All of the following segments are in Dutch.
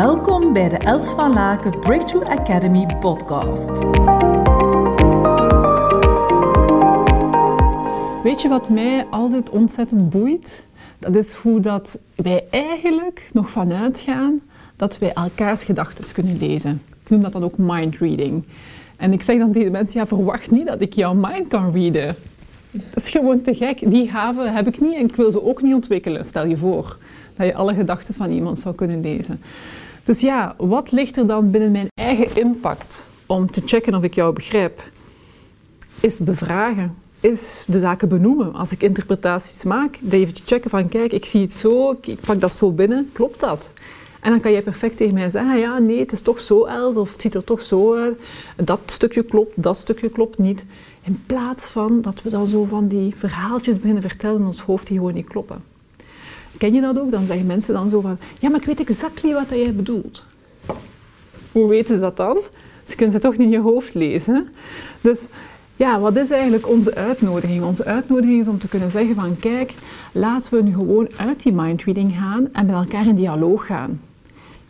Welkom bij de Els van Laken Breakthrough Academy podcast. Weet je wat mij altijd ontzettend boeit? Dat is hoe dat wij eigenlijk nog vanuit gaan dat wij elkaars gedachten kunnen lezen. Ik noem dat dan ook mind reading. En ik zeg dan tegen mensen, ja, verwacht niet dat ik jouw mind kan readen. Dat is gewoon te gek. Die haven heb ik niet en ik wil ze ook niet ontwikkelen. Stel je voor dat je alle gedachten van iemand zou kunnen lezen. Dus ja, wat ligt er dan binnen mijn eigen impact om te checken of ik jou begrijp? Is bevragen. Is de zaken benoemen. Als ik interpretaties maak, even checken van kijk, ik zie het zo, ik pak dat zo binnen, klopt dat? En dan kan jij perfect tegen mij zeggen, ja nee, het is toch zo Els, of het ziet er toch zo uit. Dat stukje klopt, dat stukje klopt niet. In plaats van dat we dan zo van die verhaaltjes beginnen vertellen in ons hoofd die gewoon niet kloppen. Ken je dat ook? Dan zeggen mensen dan zo van, ja, maar ik weet exact niet wat jij bedoelt. Hoe weten ze dat dan? Ze kunnen ze toch niet in je hoofd lezen. Dus ja, wat is eigenlijk onze uitnodiging? Onze uitnodiging is om te kunnen zeggen van, kijk, laten we nu gewoon uit die mindreading gaan en met elkaar in dialoog gaan.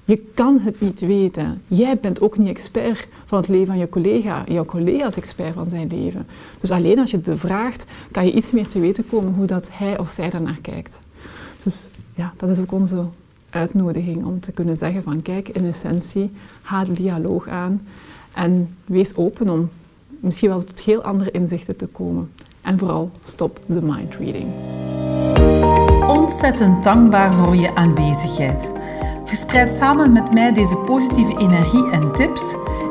Je kan het niet weten. Jij bent ook niet expert van het leven van je collega. Jouw collega is expert van zijn leven. Dus alleen als je het bevraagt, kan je iets meer te weten komen hoe dat hij of zij daarnaar kijkt. Dus ja, dat is ook onze uitnodiging om te kunnen zeggen van kijk, in essentie, de dialoog aan en wees open om misschien wel tot heel andere inzichten te komen. En vooral stop de mind reading. Ontzettend dankbaar voor je aanwezigheid. Verspreid samen met mij deze positieve energie en tips.